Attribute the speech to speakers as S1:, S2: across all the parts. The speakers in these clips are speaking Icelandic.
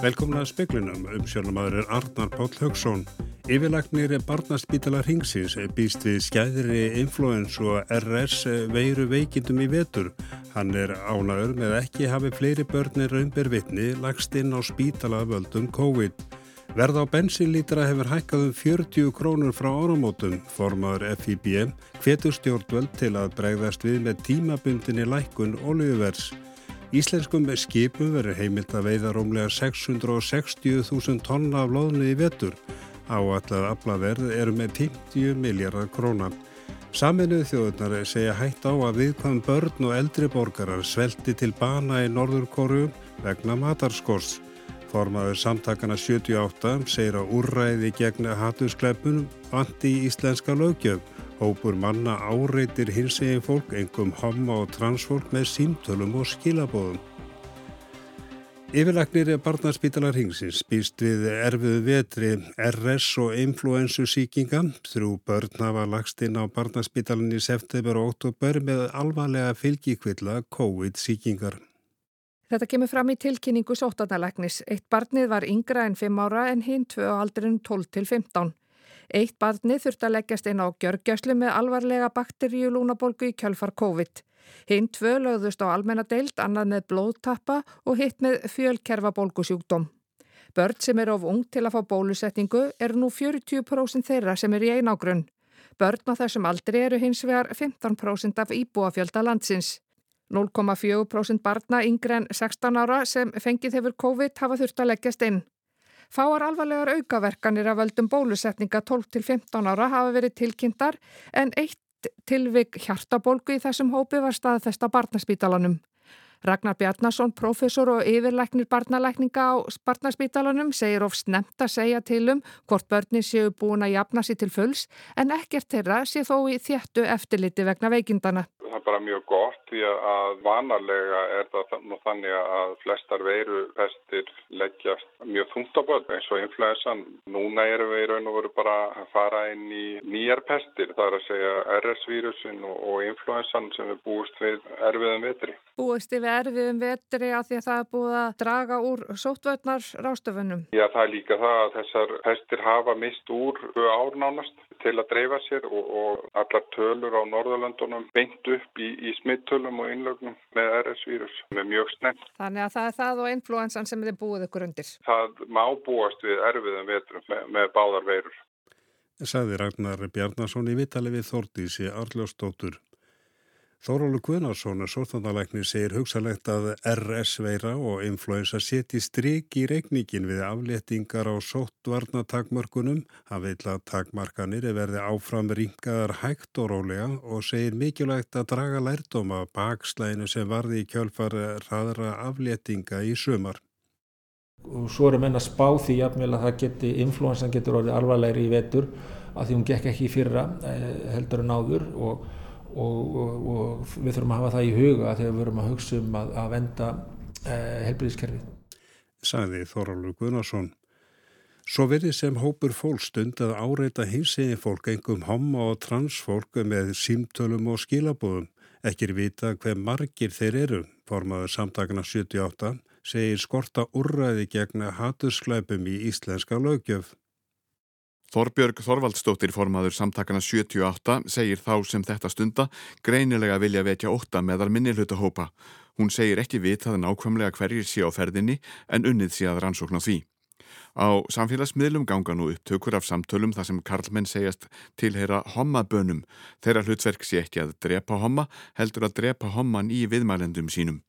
S1: Velkomna að speklinum, umsjónamaður er Arnar Páll Högsson. Yfirlagnir barnaspítala ringsins býst við skæðri influens og RS veiru veikindum í vetur. Hann er ánaður með ekki hafi fleiri börnir raunber vitni lagst inn á spítala völdum COVID. Verð á bensinlítra hefur hækkað um 40 krónur frá áramótum, formaður FIB, hvetur stjórnvöld til að bregðast við með tímabundinni lækkun olíuvers. Íslenskum skipum verður heimilt að veiða rómlega 660.000 tonna af loðnu í vetur. Áallað aflaverð eru með 50 miljardar króna. Saminuð þjóðunar segja hætt á að viðkvæm börn og eldri borgarar svelti til bana í Norðurkóru vegna matarskors. Formaður samtakana 78 segir að úrræði gegn hattuskleipunum vandi í íslenska lögjöf. Hópur manna áreitir hins egin fólk, engum homma og transfólk með símtölum og skilabóðum. Yfirlagnir barnaspítalar hingsins býst við erfiðu vetri RS og influensu síkinga. Þrjú börn hafa lagst inn á barnaspítalan í september og oktober með alvarlega fylgikvilla COVID síkingar.
S2: Þetta kemur fram í tilkynningu sóttanarlegnis. Eitt barnið var yngra en 5 ára en hinn 2 á aldrin 12 til 15. Eitt barnið þurft að leggjast inn á gjörgjæslu með alvarlega bakteríulúnabolgu í kjölfar COVID. Hinn tvö lögðust á almennadeild, annað með blóðtappa og hitt með fjölkerfabolgusjúkdóm. Börn sem er of ung til að fá bólusetningu er nú 40% þeirra sem er í einágrunn. Börn á þessum aldri eru hins vegar 15% af íbúafjölda landsins. 0,4% barna yngre en 16 ára sem fengið hefur COVID hafa þurft að leggjast inn. Fáar alvarlegar aukaverkanir af völdum bólusetninga 12-15 ára hafa verið tilkynntar en eitt tilvig hjartabólgu í þessum hópi var staðfesta barnaspítalanum. Ragnar Bjarnason, professor og yfirleiknir barnalækninga á barnaspítalanum segir of snemt að segja til um hvort börni séu búin að jafna sér til fulls en ekkert þeirra sé þó í þéttu eftirliti vegna veikindana
S3: það er bara mjög gott því að vanalega er það nú þannig að flestar veirupestir leggjast mjög þungt á börn eins og influensan. Núna erum við í raun og veru bara að fara inn í nýjar pestir, það er að segja RS-vírusin og influensan sem er búist við erfiðum vetri.
S2: Búist við erfiðum vetri að því að það er búið að draga úr sótvöldnar rástöfunum?
S3: Já, það er líka það að þessar pestir hafa mist úr árnánast til að dreifa sér og, og allar tölur á Norðurlandunum beint upp í, í smittölum og innlögnum með RS-vírus með mjög snemt.
S2: Þannig að það er það og influensan sem þið búið ykkur undir?
S3: Það má búast við erfiðum vetrum með, með báðar veirur.
S1: Saði Ragnar Bjarnason í Vitali við Þordísi Arljósdóttur. Þórólu Guðnarsson, sóttandalæknir, segir hugsalegt að RS-veira og influensa seti stryk í reikningin við afléttingar á sóttvarnatakmörkunum. Hann vil að takmarkanir er verði áfram ringaðar hægt og rólega og segir mikilvægt að draga lærdóma bakslæinu sem varði í kjölfar raðra afléttinga í sumar.
S4: Og svo eru menn að spá því jafnvel að það geti, influensan getur orðið alvarlegri í vetur að því hún gekk ekki í fyrra eh, heldur en áður og og, og, og við þurfum að hafa það í huga þegar við verum að hugsa um að, að venda eh, helbriðiskerfið.
S1: Sæði Þorálur Guðnarsson. Svo verið sem hópur fólkstund að áreita hinsegin fólk engum homma og transfólk með símtölum og skilabóðum. Ekkir vita hver margir þeir eru, formaður samtakana 78, segir skorta úrræði gegn hatusklæpum í íslenska lögjöf.
S5: Þorbjörg Þorvaldstóttir formaður samtakana 78 segir þá sem þetta stunda greinilega vilja vekja ótta meðal minnilhutahópa. Hún segir ekki vitað nákvæmlega hverjir sé á ferðinni en unnið sé að rannsókna því. Á samfélagsmiðlum ganga nú upptökur af samtölum þar sem karlmenn segjast tilheyra hommabönum. Þeirra hlutverk sé ekki að drepa homma heldur að drepa homman í viðmælendum sínum.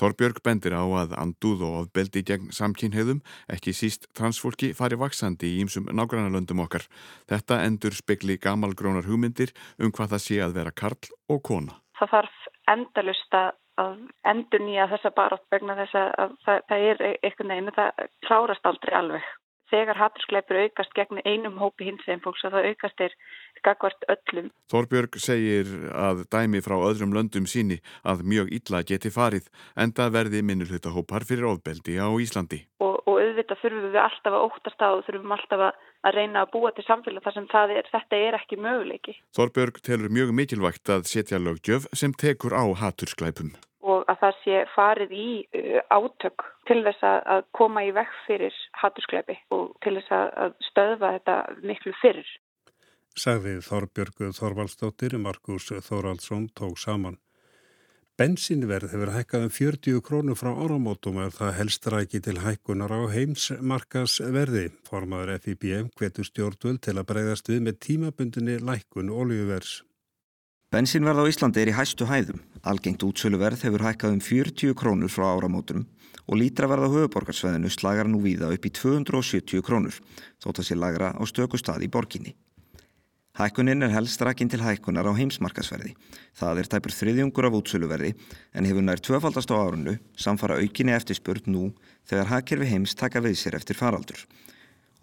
S5: Þorbjörg bendir á að andúð og ofbeldi gegn samkynheiðum, ekki síst transfólki, fari vaksandi í ímsum nágrannalöndum okkar. Þetta endur spekli gamalgrónar hugmyndir um hvað það sé að vera karl og kona.
S6: Það þarf endalust að endur nýja þessa barátt vegna þess að það, það er eitthvað neina, það klárast aldrei alveg þegar hatturskleipur aukast gegn einum hópi hins veginn fólks að það aukast er skakvart öllum.
S5: Þorbjörg segir að dæmi frá öðrum löndum síni að mjög illa geti farið en það verði minnulhutta hópar fyrir ofbeldi á Íslandi.
S6: Og, og auðvitað þurfum við alltaf að óttast á og þurfum alltaf að reyna að búa til samfélag þar sem er, þetta er ekki möguleiki.
S5: Þorbjörg telur mjög mikilvægt að setja lögjöf sem tekur á hatturskleipum
S6: og að það sé farið í uh, átök til þess að koma í vekk fyrir hatturskleipi og til þess að stöðva þetta miklu fyrir.
S1: Sagði Þorbjörgu Þorvaldstóttir, Markus Þoraldsson tók saman. Bensinverð hefur hækkað um 40 krónur frá áramótum er það helstræki til hækkunar á heimsmarkasverði. Formaður FIBM hvetur stjórnvöld til að breyðast við með tímabundinni lækkun oljuvers.
S7: Bensinverð á Íslandi er í hæstu hæðum. Algengt útsöluverð hefur hækkað um 40 krónur frá áramótum og lítraverð á höfuborgarsveðinu slagar nú víða upp í 270 krónur, þótt að sé lagra á stöku stað í borginni. Hækkunin er helst rakinn til hækkunar á heimsmarkasverði. Það er tæpur þriðjungur af útsöluverði en hefur nær tvöfaldast á árunnu samfara aukinni eftirspurt nú þegar hækkerfi heims taka við sér eftir faraldur.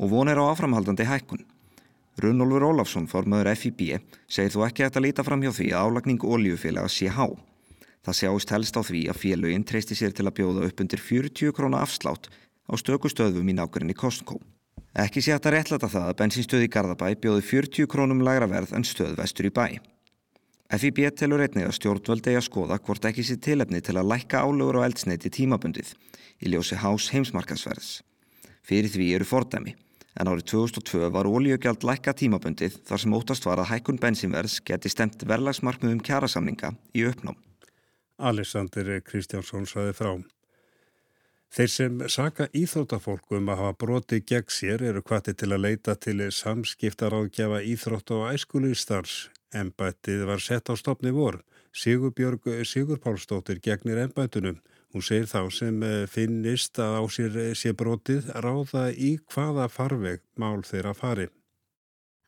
S7: Og von er á áframhaldandi hækkun. Runolfur Ólafsson, formöður FIB, segir þú ekki að líta fram hjá því að álagning oljufélaga sé há. Það sjáist helst á því að félöginn treysti sér til að bjóða upp undir 40 krónu afslátt á stökustöðum í nákværinni Costco. Ekki sé að réttlata það að bensinstöð í Garðabæ bjóði 40 krónum lægra verð en stöð vestur í bæ. FIB telur einnig að stjórnvöldi að skoða hvort ekki sé tilefni til að lækka álögur á eldsneiti tímabundið í ljósi hás heimsmarkasverðs. Fyrir því eru fordæmi, en árið 2002 var ólíugjald lækka tímabundið þar sem óttast var að hækkun bensinverðs geti stemt verlagsmarkmiðum kjærasamninga í uppnám.
S1: Alexander Kristjánsson saði frá. Þeir sem saka íþróttafólkum að hafa broti gegn sér eru hvati til að leita til samskiptar ágjafa íþrótt og æskulistars. Embættið var sett á stopni vor. Sigurbjörg Sigurpálsdóttir gegnir embættunum. Hún segir þá sem finnist að á sér sé brotið ráða í hvaða farveg mál þeirra farið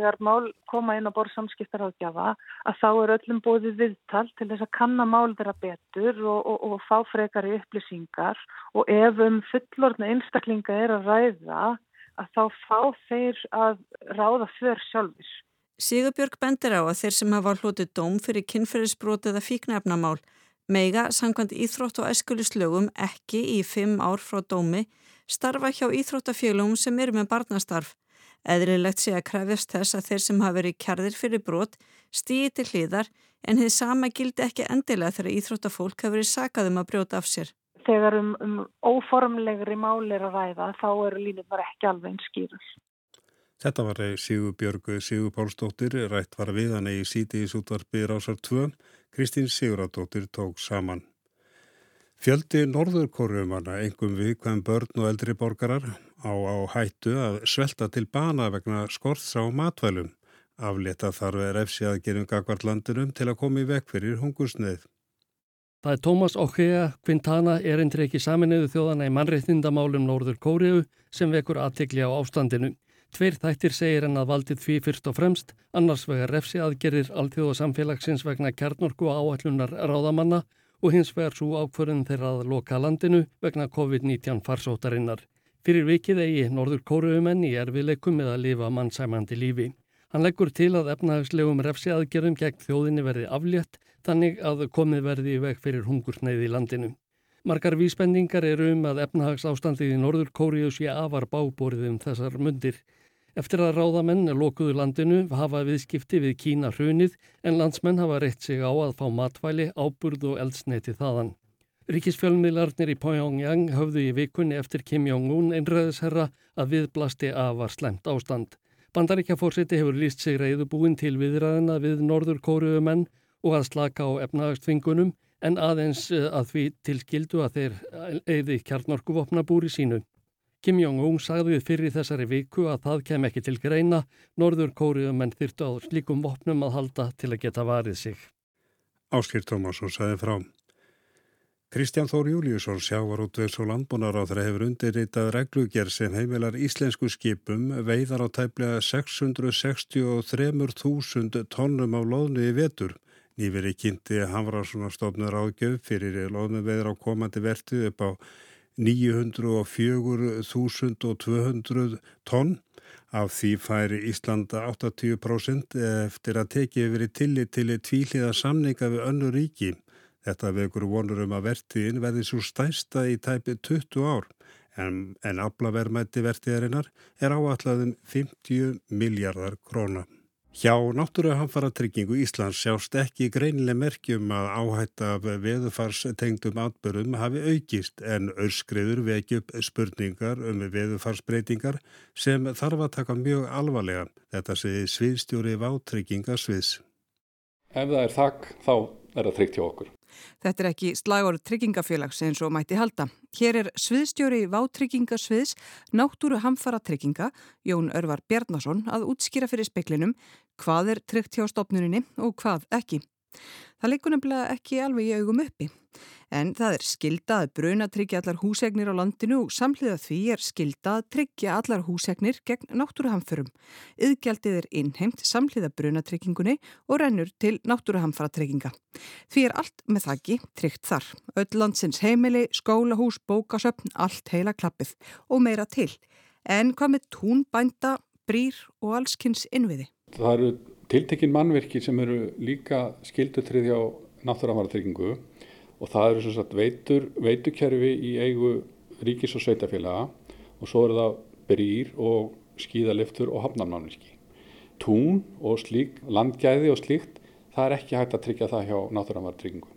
S8: þegar mál koma inn á borð samskiptaráðgjafa að þá er öllum bóðið viðtal til þess að kanna mál þeirra betur og, og, og fá frekari upplýsingar og ef um fullorðna einstaklinga er að ræða að þá fá þeir að ráða för sjálfis.
S9: Sigurbjörg bendir á að þeir sem hafa hlutið dóm fyrir kynferðisbrot eða fíknefnamál meiga sangkvæmt íþrótt og æskulislögum ekki í fimm ár frá dómi starfa hjá íþróttafélagum sem eru með barnastarf Eðrilegt sé að krefjast þess að þeir sem hafa verið kjarðir fyrir brot stýi til hlýðar en þið sama gildi ekki endilega þegar íþróttafólk hafa verið sakað um að brjóta af sér.
S8: Þegar um, um óformlegri málir að ræða þá eru línum bara ekki alveg eins skýrus.
S1: Þetta var Sigur Björgu Sigur Pálsdóttir, rætt var við hann í síti í sútvarpi Rásar 2. Kristín Siguradóttir tók saman. Fjöldi norðurkorjumanna, engum við hvaðum börn og eldri borgarar, á, á hættu að svelta til bana vegna skorts á matvælum. Aflita þarf er efsi að gerum gagvart landinum til að koma í vekk fyrir hungursneið.
S10: Það er Tómas Okkea Quintana erindreiki saminuðu þjóðana í mannreittindamálum Norður Kóriðu sem vekur aðtikli á ástandinu. Tveir þættir segir en að valdið því fyrst og fremst, annars vegar refsi aðgerir allþjóða samfélagsins vegna kjarnorku áallunar ráðamanna og hins vegar svo ákförðin þeirra að loka landinu vegna COVID-19 farsótarinnar. Fyrir vikið eigi norður kóruumenn í erfileikum með að lifa mannsæmandi lífi. Hann leggur til að efnahagslegum refsi aðgerðum gegn þjóðinni verði aflétt þannig að komið verði í veg fyrir hungursneið í landinu. Margar vísbendingar eru um að efnahags ástandið í norður kóriu sé afar báborið um þessar mundir. Eftir að ráðamenn lokuðu landinu hafa viðskipti við Kína hrunið en landsmenn hafa reitt sig á að fá matvæli, áburð og eldsneiti þaðan. Ríkisfjölmiðlarnir í Pyongyang höfðu í vikunni eftir Kim Jong-un einræðisherra að viðblasti af var slemt ástand. Bandaríkjafórsiti hefur líst sig reyðubúin til viðræðina við norður kóruumenn og að slaka á efnaðagstvingunum en aðeins að því tilskildu að þeir eigði kjarnorkuvopnabúri sínu. Kim Jong-un sagði fyrir þessari viku að það kem ekki til greina, norður kóruumenn þyrtu á slíkum vopnum að halda til að geta varið sig.
S1: Áskýr Tómasson sagði frá. Kristján Þór Júliusson sjávarútvegs og landbúnaráþra hefur undirritað reglugjær sem heimilar íslensku skipum veiðar á tæplega 663.000 tónnum af loðnu í vetur. Nýveri kynnti Hamrarssonarstofnur ágjöf fyrir loðnu veiðar á komandi verti upp á 904.200 tonn. Af því færi Íslanda 80% eftir að teki yfir í tillit til tvíliða samninga við önnu ríki. Þetta vekur vonur um að vertiðin verði svo stæsta í tæpi 20 ár en, en aflavermætti vertiðarinnar er áallaðum 50 miljardar króna. Hjá náttúruhamfaratryggingu Íslands sjást ekki greinileg merkjum að áhætta af veðufarstengdum atbyrðum hafi aukist en öskriður veki upp spurningar um veðufarsbreytingar sem þarf að taka mjög alvarlega. Þetta sé sviðstjóri vátryggingasviðs.
S11: Ef það er þakk þá er það tryggt hjá okkur.
S12: Þetta er ekki slagur tryggingafélags eins og mætti halda. Hér er sviðstjóri vátryggingasviðs náttúru hamfara trygginga, Jón Örvar Bjarnason, að útskýra fyrir speklinum hvað er tryggt hjá stopnuninni og hvað ekki. Það leikur nefnilega ekki alveg í augum uppi. En það er skilda að bruna tryggja allar húsegnir á landinu og samhliða því er skilda að tryggja allar húsegnir gegn náttúruhamförum. Yðgjaldið er innheimt samhliða brunatryggingunni og rennur til náttúruhamfara trygginga. Því er allt með þakki tryggt þar. Öll landsins heimili, skólahús, bókasöpn, allt heila klappið og meira til. En hvað með tún, bænda, brýr og allskynns innviði?
S11: Það eru tiltekinn mannverki sem eru líka skildutrið hjá náttúruhamfara tryggingu og það eru sagt veitur, veitukerfi í eigu ríkis og sveitafélaga og svo eru það brýr og skíðaliftur og hafnarmannvirki. Tún og slík, landgæði og slíkt, það er ekki hægt að tryggja það hjá náttúruhamfaratryggingu.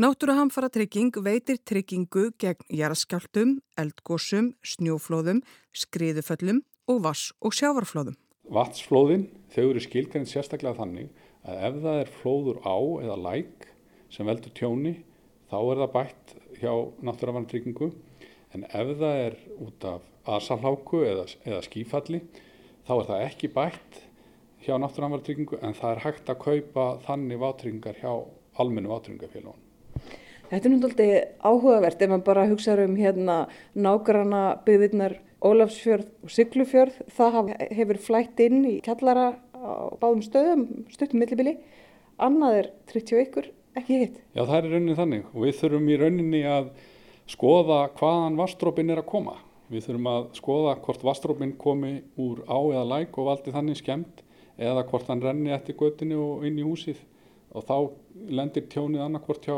S12: Náttúruhamfaratrygging veitir tryggingu gegn jæraskjáltum, eldgósum, snjóflóðum, skriðuföllum og vass- og sjávarflóðum.
S11: Vatsflóðin, þau eru skilgæðin sérstaklega þannig að ef það er flóður á eða læk sem veldur tjóni þá er það bætt hjá náttúravarnatryggingu en ef það er út af asalháku eða, eða skífalli þá er það ekki bætt hjá náttúravarnatryggingu en það er hægt að kaupa þannig vátryggingar hjá almennu vátryggingarfélagun.
S13: Þetta er náttúrulega áhugavert ef maður bara hugsaður um hérna nágrana byggðirnar Ólafsfjörð og Siglufjörð. Það hefur flætt inn í kjallara á báðum stöðum, stuttum millibili. Annað er 31 ekki hitt.
S11: Já, það er rauninni þannig og við þurfum í rauninni að skoða hvaðan vastrópin er að koma. Við þurfum að skoða hvort vastrópin komi úr á eða læk og valdi þannig skemmt eða hvort hann renni eftir göttinu og inn í húsið og þá lendir tjónið annarkvort hjá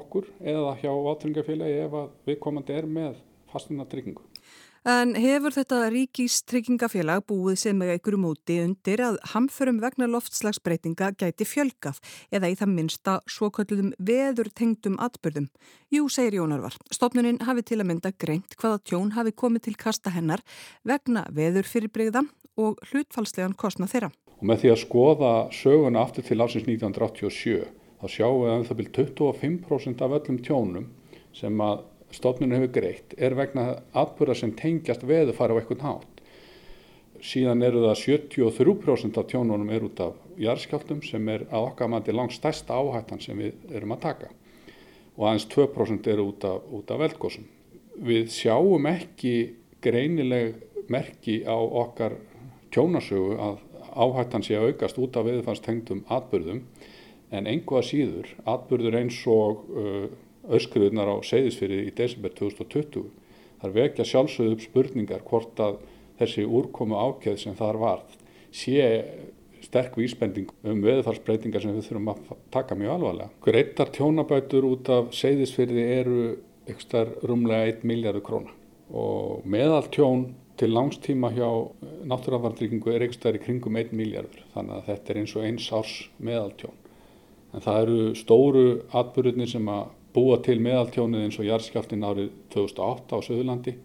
S11: okkur eða hjá átryngafélagi ef að viðkomandi er með fastina tryggingu.
S12: En hefur þetta ríkistryggingafélag búið sem með einhverju móti undir að hamförum vegna loftslagsbreytinga gæti fjölgað eða í það minsta svokölluðum veður tengdum atbyrðum? Jú, segir Jónarvar. Stopnuninn hafi til að mynda greint hvaða tjón hafi komið til kasta hennar vegna veður fyrirbreyða og hlutfalslegan kostna þeirra.
S11: Og með því að skoða söguna aftur til ásins 1987 þá sjáum við að það byrjum 25% af öllum tjónum sem að stofnun hefur greitt er vegna atbyrða sem tengjast veðu fara á eitthvað nátt. Síðan eru það 73% af tjónunum er út af jarðskjáltum sem er að okkar mati langt stærsta áhættan sem við erum að taka og aðeins 2% eru út af, af veldgóðsum. Við sjáum ekki greinileg merki á okkar tjónasögu að áhættan sé að aukast út af veðufanstengdum atbyrðum en einhvað síður atbyrður eins og uh, öskruðunar á seyðisfyrir í desember 2020. Það vekja sjálfsögðu upp spurningar hvort að þessi úrkomu ákveð sem þar varð sé sterk vísbending um veðufarsbreytingar sem við þurfum að taka mjög alvarlega. Greittar tjónabætur út af seyðisfyrði eru ekstar rúmlega 1 miljardur króna og meðal tjón til langstíma hjá náttúrafandryggingu er ekstar í kringum 1 miljardur þannig að þetta er eins og eins árs meðal tjón. En það eru stóru atbyrðinir sem að búa til meðaltjónið eins og jarðskjáltin árið 2008 á Söðurlandi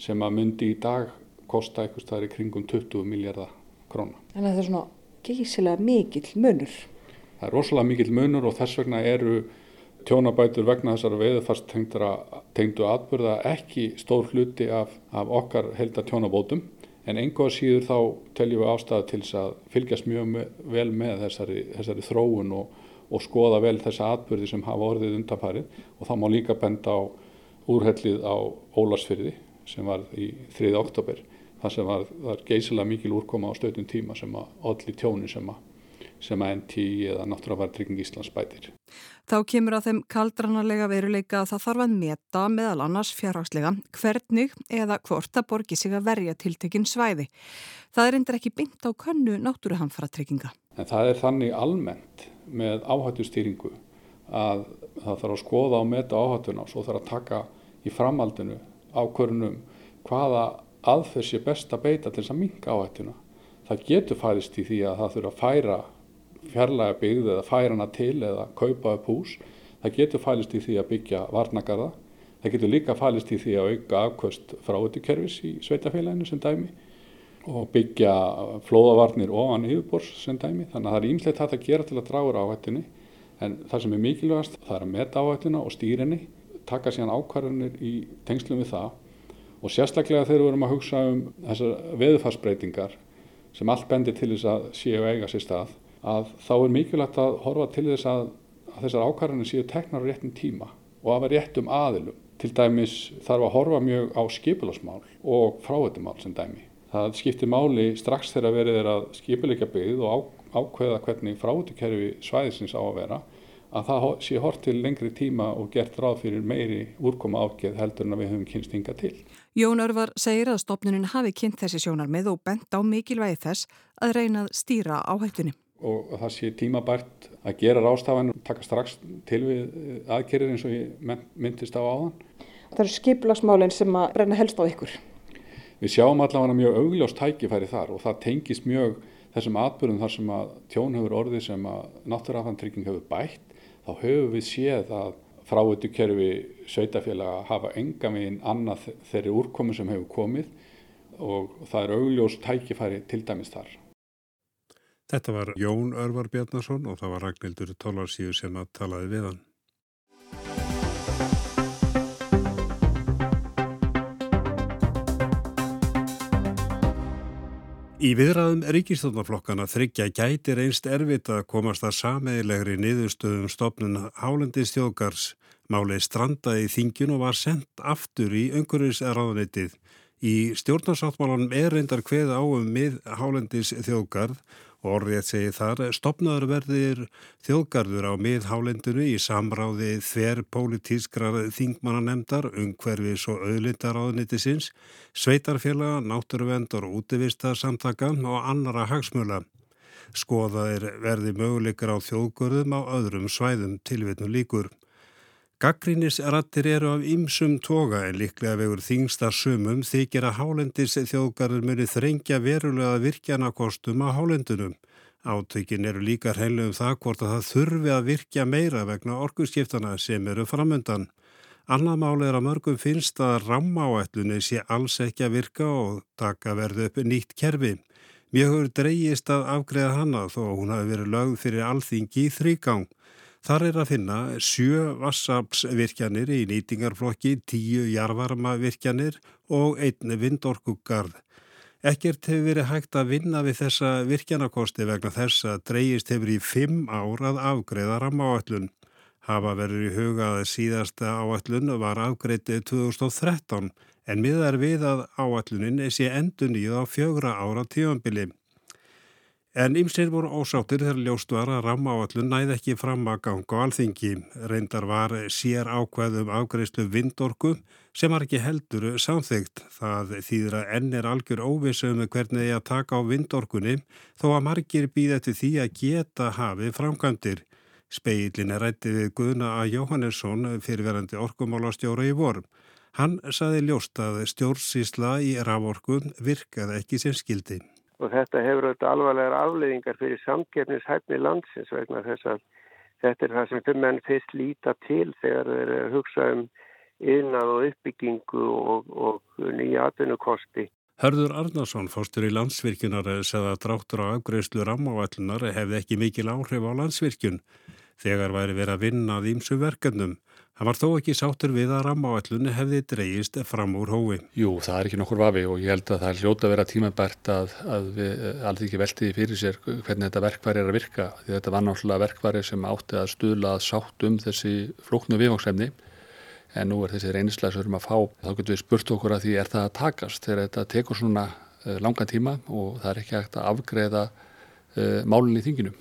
S11: sem að myndi í dag kosta eitthvað staðir í kringum 20 miljardar króna.
S13: Þannig að það er svona geysilega mikill munur.
S11: Það er rosalega mikill munur og þess vegna eru tjónabætur vegna þessara veðufast tengdu atbyrða ekki stór hluti af, af okkar helda tjónabótum en einhvað síður þá teljum við ástæða til þess að fylgjast mjög vel með þessari, þessari þróun og og skoða vel þessa atbyrði sem hafa orðið undanfarið og þá má líka benda á úrhellið á Ólarsfyrði sem var í 3. oktober þar sem var, var geysilega mikil úrkoma á stöðum tíma sem að allir tjóni sem að, sem að NT eða Náttúruvartrygging Íslands bætir.
S12: Þá kemur að þeim kaldranarlega veruleika að það þarf að meta meðal annars fjárhagslega hvernig eða hvort að borgi sig að verja tiltekinn svæði. Það er endur ekki byggt á könnu náttúruhamfaratrygginga.
S11: En það er þannig almennt með áhættustýringu að það þarf að skoða og meta áhættuna og svo þarf að taka í framaldinu ákvörunum hvaða aðferð sé best að beita til þess að minga áhættuna. það getur fælist í því að það þurfa að færa fjarlæga byggð eða færa hana til eða kaupa upp hús. Það getur fælist í því að byggja varnagarða. Það getur líka fælist í því að auka afkvöst frá auðvikerfis í sveitafélaginu sem dæmi og byggja flóðavarnir ofan yfirbors sem dæmi. Þannig að það er ímslegt hægt að gera til að draga áhættunni en það sem er mikilvægast það er að meta áhættuna og stýrinni, taka síðan ákvarðanir í tengslum við það og sérstaklega þegar við erum að hugsa um þessar veðufarsbreytingar sem allt bendir til þess að séu eiga sér stað að þá er mikilvægt að horfa til þess að, að þessar ákvarðanir séu teknar á réttum tíma og að vera réttum aðilum. Til dæmis þarf að horfa mjög á skipilasmál og fráhættumál sem dæmi. Það skiptir máli strax þegar verið er að skipilegja byggð og ákveða hvernig fráhættukerfi svæðisins á að vera að það sé hort til lengri tíma og gert ráð fyrir meiri úrkoma ágeð heldur en að við höfum kynst hinga til.
S12: Jón Örvar segir að stopnunin hafi kynnt þessi sjónar með og bent á mikilvægi þess að reyna að stýra áhættunni.
S11: Og það sé tímabært að gera rástafan og taka strax til við aðgerðir eins og ég myndist á áðan.
S13: Það eru skiplagsmálinn sem að reyna helst á ykkur.
S11: Við sjáum allavega mjög augljóst tækifæri þar og það tengist mjög þessum atbyrðum þar sem að tjón hefur orðið sem að náttúrafantrygging hefur bætt þá höfum við séð að fráötu kerfi sveitafélaga hafa enga meginn annað þeirri úrkomu sem hefur komið og það er augljós tækifæri til dæmis þar.
S1: Þetta var Jón Örvar Bjarnason og það var Ragnhildur Tólarsíu sem að talaði við hann. Í viðræðum ríkistofnarflokkana þryggja gæti reynst erfitt að komast að sameiglegri niðurstöðum stopnun Hálendistjókars. Málið strandaði í þingin og var sendt aftur í öngurins-ráðunitið. Í stjórnarsáttmálanum er reyndar hveð á um mið Hálendistjókarð Orðið segir þar, stopnaður verðir þjóðgarður á miðhálendinu í samráði þver pólitískrar þingmannanemdar, umhverfis og auðlindaráðnitisins, sveitarfélaga, náttúruvendar og útivistarsamtaka og annara hagsmjöla. Skoðaðir verði möguleikar á þjóðgörðum á öðrum svæðum tilvitnu líkur. Gaggrínisrattir eru af ymsum toga en líklega vegur þingsta sumum þykir að hálendis þjóðgarður muni þrengja verulega virkjana kostum á hálendunum. Átökin eru líka hreinlega um það hvort að það þurfi að virkja meira vegna orkuskiptana sem eru framöndan. Annað máli er að mörgum finnst að rammáætlunni sé alls ekki að virka og taka verðu upp nýtt kerfi. Mjög hefur dreyjist að afgreða hana þó hún hafi verið lögð fyrir alþingi í þrýgang. Þar er að finna sjö vassapsvirkjanir í nýtingarflokki, tíu jarvarmavirkjanir og einni vindorkugarð. Ekkert hefur verið hægt að vinna við þessa virkjanakosti vegna þess að dreyist hefur í fimm ár að afgreða rammaáallun. Hafa verið í hugað síðasta áallun var afgreitið 2013 en miðar við að áallunin sé endun í þá fjögra ára tífambili. En ymsir voru ósáttir þegar ljóst var að rammaáallun næði ekki fram að ganga á alþingi. Reyndar var sér ákveðum afgreifslu vindorku sem var ekki heldur samþygt. Það þýðir að enn er algjör óvissum hvernig er að taka á vindorkunni þó að margir býða til því að geta hafið framkvæmdir. Speillin er rætti við Guðna A. Jóhannesson fyrirverandi orkumálastjóra í vorum. Hann saði ljóst að stjórnsísla í raforku virkaði ekki sem skildi
S14: og þetta hefur auðvitað alvarlegar afleiðingar fyrir samgefnishæfni landsins vegna þess að þetta er það sem fyrir menn fyrst líta til þegar þeir hugsa um innað og uppbyggingu og, og nýja atvinnukosti.
S1: Hörður Arnarsson, fórstur í landsvirkjunar, segða að dráttur á afgreðslu rammávallunar hefði ekki mikil áhrif á landsvirkjun þegar væri verið að vinna að ímsu verkefnum. Það var þó ekki sátur við að rammaáallunni hefði dreyist fram úr hófi.
S15: Jú, það er ekki nokkur vafi og ég held að það er hljóta að vera tímabært að, að við alveg ekki veltiði fyrir sér hvernig þetta verkværi er að virka. Því þetta var náttúrulega verkværi sem átti að stuðla að sátt um þessi flóknu viðvangsefni en nú er þessi reynislega sem við erum að fá. Þá getur við spurt okkur að því er það að takast þegar þetta tekur svona eh, langan tíma og það er ekki hægt að afgreða uh, málinn í þinginu.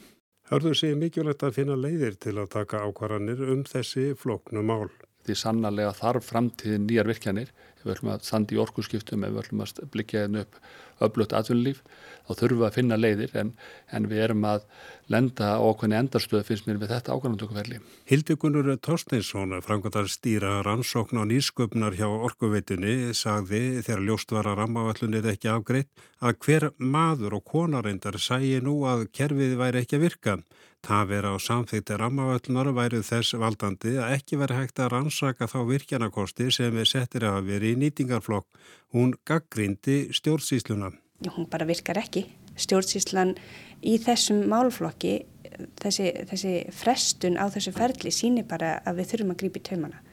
S1: Hörður sé mikilvægt að finna leiðir til að taka ákvarðanir um þessi flóknu mál.
S15: Því sannarlega þarf framtíðin nýjar virkjanir ef við ætlum að standa í orkusskiptum, ef við ætlum að blikja hennu upp öflutt atvinnulíf, þá þurfum við að finna leiðir en, en við erum að lenda á okkurni endarstöð finnst mér við þetta ákvæmdökuferli.
S1: Hildegunur Torsteinsson, framkvæmdar stýra rannsókn og nýsköpnar hjá orkuveitunni, sagði þegar ljóst var að rammavallunir ekki afgreitt að hver maður og konarindar sæi nú að kerfið væri ekki að virka. Tafir á samþýtti rammavöllunar væru þess valdandi að ekki veri hægt að rannsaka þá virkjanakosti sem er settir að veri í nýtingarflokk. Hún gaggrindi stjórnsýsluna.
S16: Hún bara virkar ekki. Stjórnsýslan í þessum málflokki, þessi, þessi frestun á þessu ferli sínir bara að við þurfum að grípa í taumana.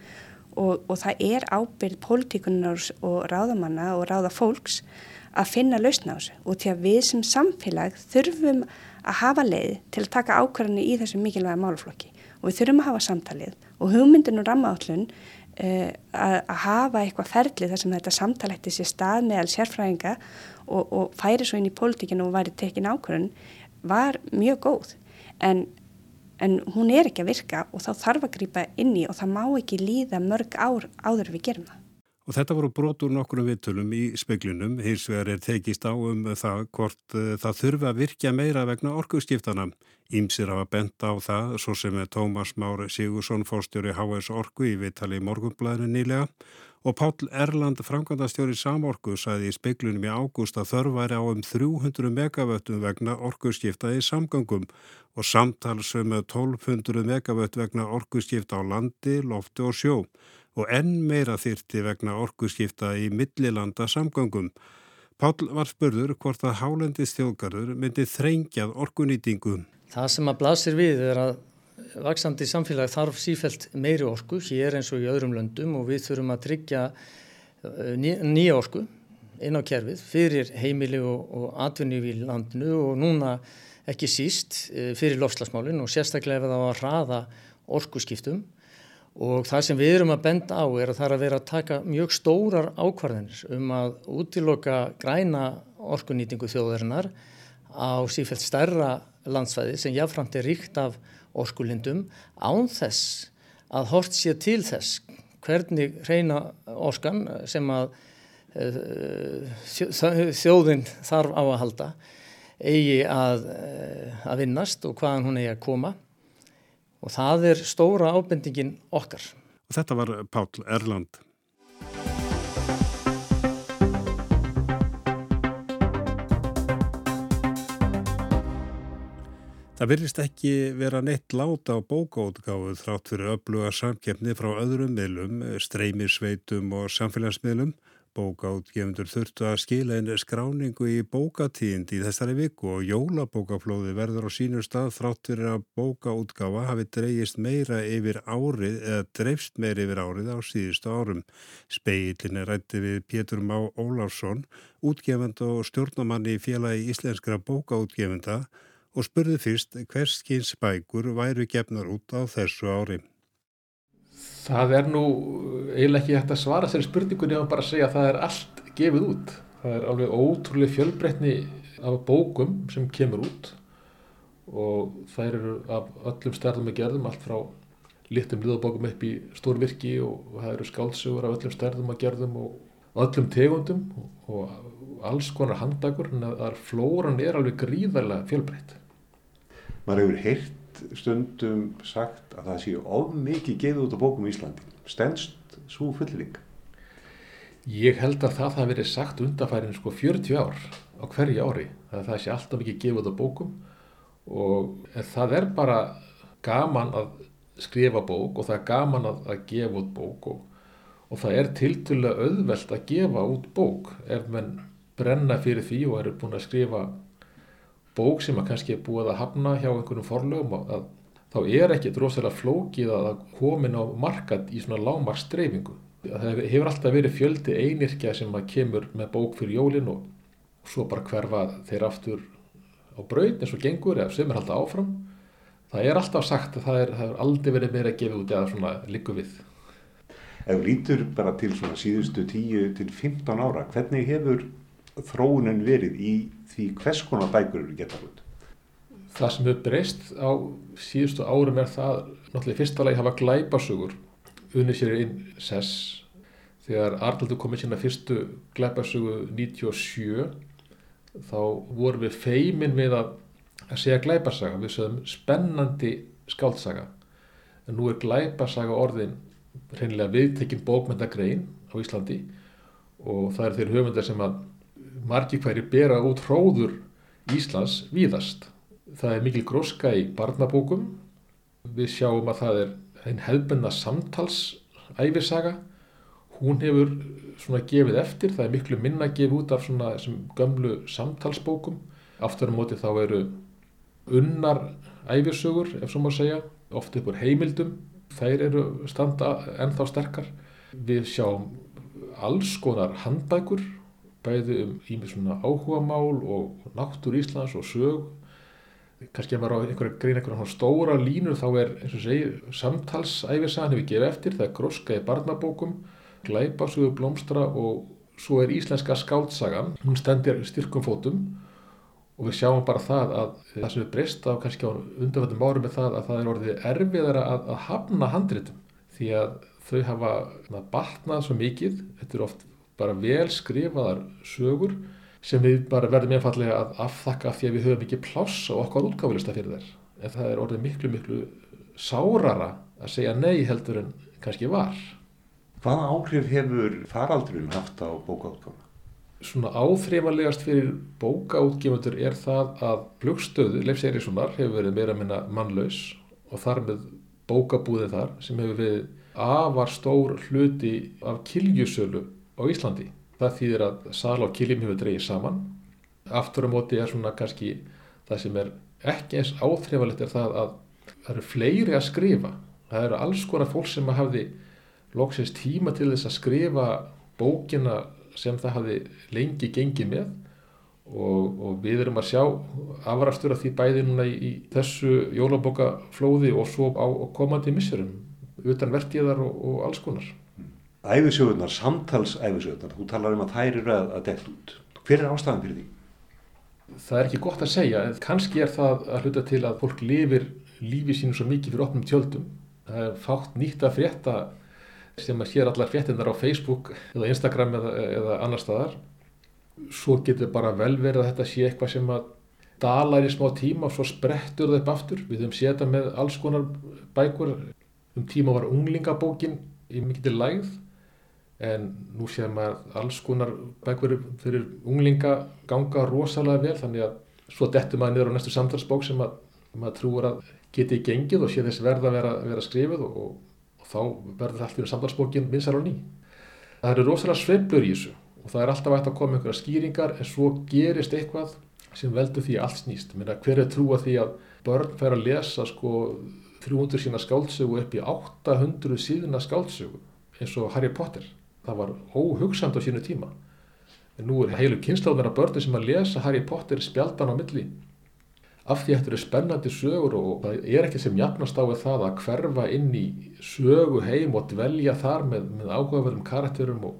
S16: Og, og það er ábyrð pólitíkunar og ráðamanna og ráða fólks að finna lausna á þessu. Og til að við sem samfélag þurfum að hafa leið til að taka ákvarðanir í þessum mikilvæga málflokki og við þurfum að hafa samtalið og hugmyndin og rammaállun uh, að, að hafa eitthvað ferlið þar sem þetta samtalætti sér stað meðal sérfræðinga og, og færi svo inn í pólitíkinu og væri tekin ákvarðan var mjög góð en, en hún er ekki að virka og þá þarf að grýpa inn í og það má ekki líða mörg ár áður við gerum það.
S1: Og þetta voru brotur nokkur viðtölum í speiklinum, hins vegar er tekist á um það hvort uh, það þurfi að virkja meira vegna orkuskiptana. Ímsir hafa bent á það, svo sem er Tómas Már Sigursson fórstjóri HS Orku í viðtali í morgunblæðinu nýlega. Og Páll Erland, framkvæmdastjóri Samorku, sæði í speiklunum í ágúst að þörfæri á um 300 megavöttum vegna orkuskipta í samgangum og samtalsum með 1200 megavött vegna orkuskipta á landi, lofti og sjó og enn meira þyrti vegna orkuskipta í millilanda samgöngum. Pál var spurður hvort að hálendis þjóðgarður myndi þrengjað orkunýtingu.
S17: Það sem að blasir við er að vaksandi samfélag þarf sífælt meiri orku hér eins og í öðrum löndum og við þurfum að tryggja eh, nýja orku inn á kerfið fyrir heimili og, og atvinni í landinu og núna ekki síst eh, fyrir lofslagsmálinn og sérstaklega ef það var að hraða orkuskiptum og það sem við erum að benda á er að það er að vera að taka mjög stórar ákvarðinir um að útiloka græna orkunýtingu þjóðarinnar á sífælt stærra landsvæði sem jáfnframt er ríkt af orkulindum án þess að hort sé til þess hvernig reyna orskan sem að uh, þjóðin þarf á að halda eigi að, uh, að vinnast og hvaðan hún eigi að koma og það er stóra ábendingin okkar.
S1: Og þetta var Pál Erland. Það virðist ekki vera neitt láta á bókaútgáðu þrátt fyrir öfluga samkeppni frá öðrum miðlum, streymisveitum og samfélagsmiðlum Bókaútgefundur þurftu að skila einu skráningu í bókatínd í þessari viku og jólabókaflóði verður á sínu stað þráttur að bókaútgafa hafi dreyist meira yfir árið eða dreifst meira yfir árið á síðustu árum. Speillin er rætti við Pétur Má Óláfsson, útgefend og stjórnamanni í félagi íslenskra bókaútgefenda og spurði fyrst hvers kynns bækur væru gefnar út á þessu ári.
S18: Það er nú eiginlega ekki hægt að svara sér spurningunni og bara segja að það er allt gefið út. Það er alveg ótrúlega fjölbreytni af bókum sem kemur út og þær eru af öllum stærðum að gerðum, allt frá litum liðabókum upp í stórvirki og það eru skálsugur af öllum stærðum að gerðum og öllum tegundum og alls konar handdagur en að flóran er alveg gríðarlega fjölbreytt.
S19: Man hefur heyrt stundum sagt að það sé of mikið gefið út á bókum í Íslandi. Stendst svo fullring?
S18: Ég held að það hafi verið sagt undanfærin sko 40 ár á hverju ári. Það, það sé alltaf mikið gefið út á bókum og það er bara gaman að skrifa bók og það er gaman að, að gefa út bók og, og það er tilturlega auðvelt að gefa út bók ef mann brenna fyrir því og eru búin að skrifa bók sem að kannski er búið að hafna hjá einhvernum forlögum að þá er ekki drosalega flókið að komin á markað í svona lágmarkstreifingu. Það hefur alltaf verið fjöldi einirkja sem að kemur með bók fyrir jólin og svo bara hverfa þeir aftur á braun eins og gengur eða sem er alltaf áfram. Það er alltaf sagt að það er, það er aldrei verið meira að gefa út eða svona líku við.
S19: Ef lítur bara til svona síðustu 10 til 15 ára, hvernig hefur þróunin verið í því hvers konar bækur eru getað út?
S18: Það sem hefur breyst á síðustu árum er það náttúrulega fyrsta lagi hafa glæpasugur unni sér inn sess. Þegar Arnaldur komið sína fyrstu glæpasugu 97 þá vorum við feimin við að, að segja glæpasaga. Við sögum spennandi skáldsaga. En nú er glæpasaga orðin reynilega viðtekinn bókmyndagrein á Íslandi og það er þeir höfundar sem að margi hverju bera út hróður Íslands víðast. Það er mikil gróska í barnabókum. Við sjáum að það er einn hefðbenna samtalsæfisaga. Hún hefur svona gefið eftir. Það er miklu minna gefið út af svona þessum gömlu samtalsbókum. Aftur á móti þá eru unnar æfisögur, ef svo má segja, ofta upp úr heimildum. Þær eru standa ennþá sterkar. Við sjáum alls konar handbækur bæði um ímið svona áhuga mál og náttúr Íslands og sög kannski ef maður á einhverja grein einhverja stóra línur þá er eins og segi samtalsæfisagan hefur gefið eftir það er gróska í barnabókum glæpasugur blómstra og svo er íslenska skáltsagan hún stendir styrkum fótum og við sjáum bara það að það sem er breyst á kannski á undanfættum árum er það að það er orðið erfiðara að, að hafna handritum. Því að þau hafa batnað svo mikið, þetta er oft bara vel skrifaðar sögur sem við bara verðum einfallega að afþakka því að við höfum ekki pláss á okkar útgáfilista fyrir þær. En það er orðið miklu, miklu sárara að segja nei heldur en kannski var.
S19: Hvaða áhrif hefur faraldurinn haft á bókaútgáfuna?
S18: Svona áþreifanlegast fyrir bókaútgefundur er það að flugstöðu Leifs Eiríssonar hefur verið meira minna mannlaus og þar með bókabúðið þar sem hefur við afar stór hluti af kiljusölu á Íslandi. Það þýðir að sala á kiljum hefur dreyið saman. Aftur á móti er svona kannski það sem er ekki eins áþrifalegt er það að það eru fleiri að skrifa. Það eru alls konar fólk sem hafði loksins tíma til þess að skrifa bókina sem það hafði lengi gengið með og, og við erum að sjá afrastur af því bæði núna í, í þessu jólabókaflóði og svo á komandi missurum utan vertíðar og, og alls konar.
S19: Æfisögurnar, samtalsæfisögurnar, þú talar um að þær eru að, að dett út. Hver er ástæðan fyrir því?
S18: Það er ekki gott að segja, kannski er það að hluta til að fólk lifir lífi sínu svo mikið fyrir opnum tjöldum. Það er fátt nýtt að frétta sem að hér allar fréttinnar á Facebook eða Instagram eða, eða annar staðar. Svo getur bara vel verið að þetta sé eitthvað sem að dalar í smá tíma og svo sprettur það upp aftur. Við höfum þetta með alls konar bækur. Um tíma var unglingabókin í lægð en nú séum maður alls konar bækverður fyrir unglinga ganga rosalega vel þannig að svo dettur maður niður á næstu samtalsbók sem að, maður trúur að geti gengið og sé þess verða að vera, vera skrifið og, og, og þá verður allt fyrir samtalsbókin vinsar og ný. Það eru rosalega sveiflur í þessu og það er alltaf hægt að koma einhverja skýringar en svo gerist eitthvað sem veldur því allt snýst. Meina, hver er trúa því að börn fær að lesa sko 300 sína skáldsögu upp í 800 síðuna skáldsögu eins og Harry Potter það var óhugsand á sínu tíma. En nú er heilu kynsláðunar af börnum sem að lesa Harry Potter spjaldan á milli. Af því að þetta eru spennandi sögur og það er ekki sem jafnast á það að hverfa inn í sögu heim og dvelja þar með, með áhugaverðum karakterum og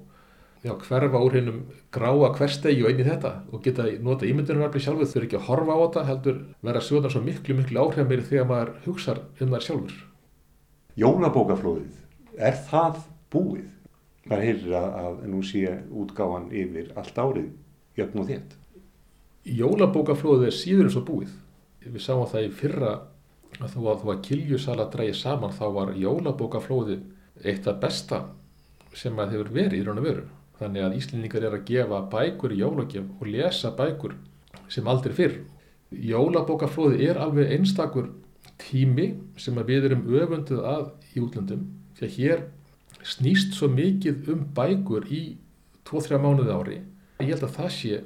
S18: já, hverfa úr hennum gráa hverstegi og inn í þetta og geta nota ímyndunarafli sjálfur. Þau eru ekki að horfa á þetta heldur vera sögurnar svo miklu miklu áhrif meiri þegar maður hugsa um þær sjálfur.
S19: Jólabókaflóðið, er það búið? Maður heyrir að, að nú sé útgáfan yfir allt árið jöfn og þétt.
S18: Jólabókaflóðið er síður eins og búið. Við sáum það í fyrra að þó að, að kiljusala dræði saman þá var jólabókaflóðið eitt af besta sem að hefur verið í raun og veru. Þannig að Íslendingar er að gefa bækur í jólagjöf og lesa bækur sem aldrei fyrr. Jólabókaflóðið er alveg einstakur tími sem við erum öfunduð að í útlöndum því að hér snýst svo mikið um bækur í 2-3 mánuði ári. Ég held að það sé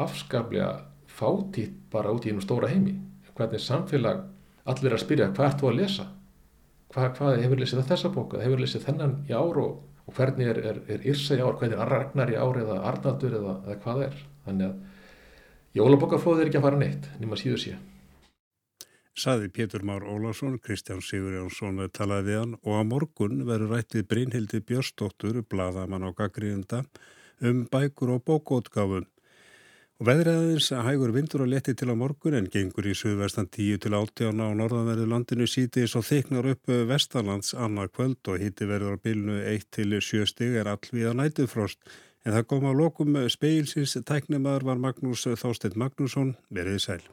S18: afskaplega fátítt bara út í einu stóra heimi. Hvernig samfélag allir að spyrja hvað ert þú að lesa? Hvað, hvað hefur lesið þessa bóka? Hefur lesið þennan í ár og, og hvernig er, er, er Yrsa í ár? Hvernig er Ragnar í ár eða Arnaldur eða, eða hvað er? Þannig að jólabókaflóð er ekki að fara neitt, nema síður síðan.
S1: Saði Pétur Már Ólásson, Kristján Sigur Jónsson talaði við hann og á morgun verður rættið Brynhildi Björstóttur, bladamann og gaggríðenda, um bækur og bókótgáfu. Og veðræðins að hægur vindur og leti til á morgun en gengur í suðvestan 10 til 18 á norðanverðu landinu sítis og þeiknar upp vestalands annar kvöld og hitti verður á bilnu 1 til 7 stig er allvíða nætufrost. En það kom á lokum speilsins tæknimaður var Magnús Þásteinn Magnússon, verið sæl.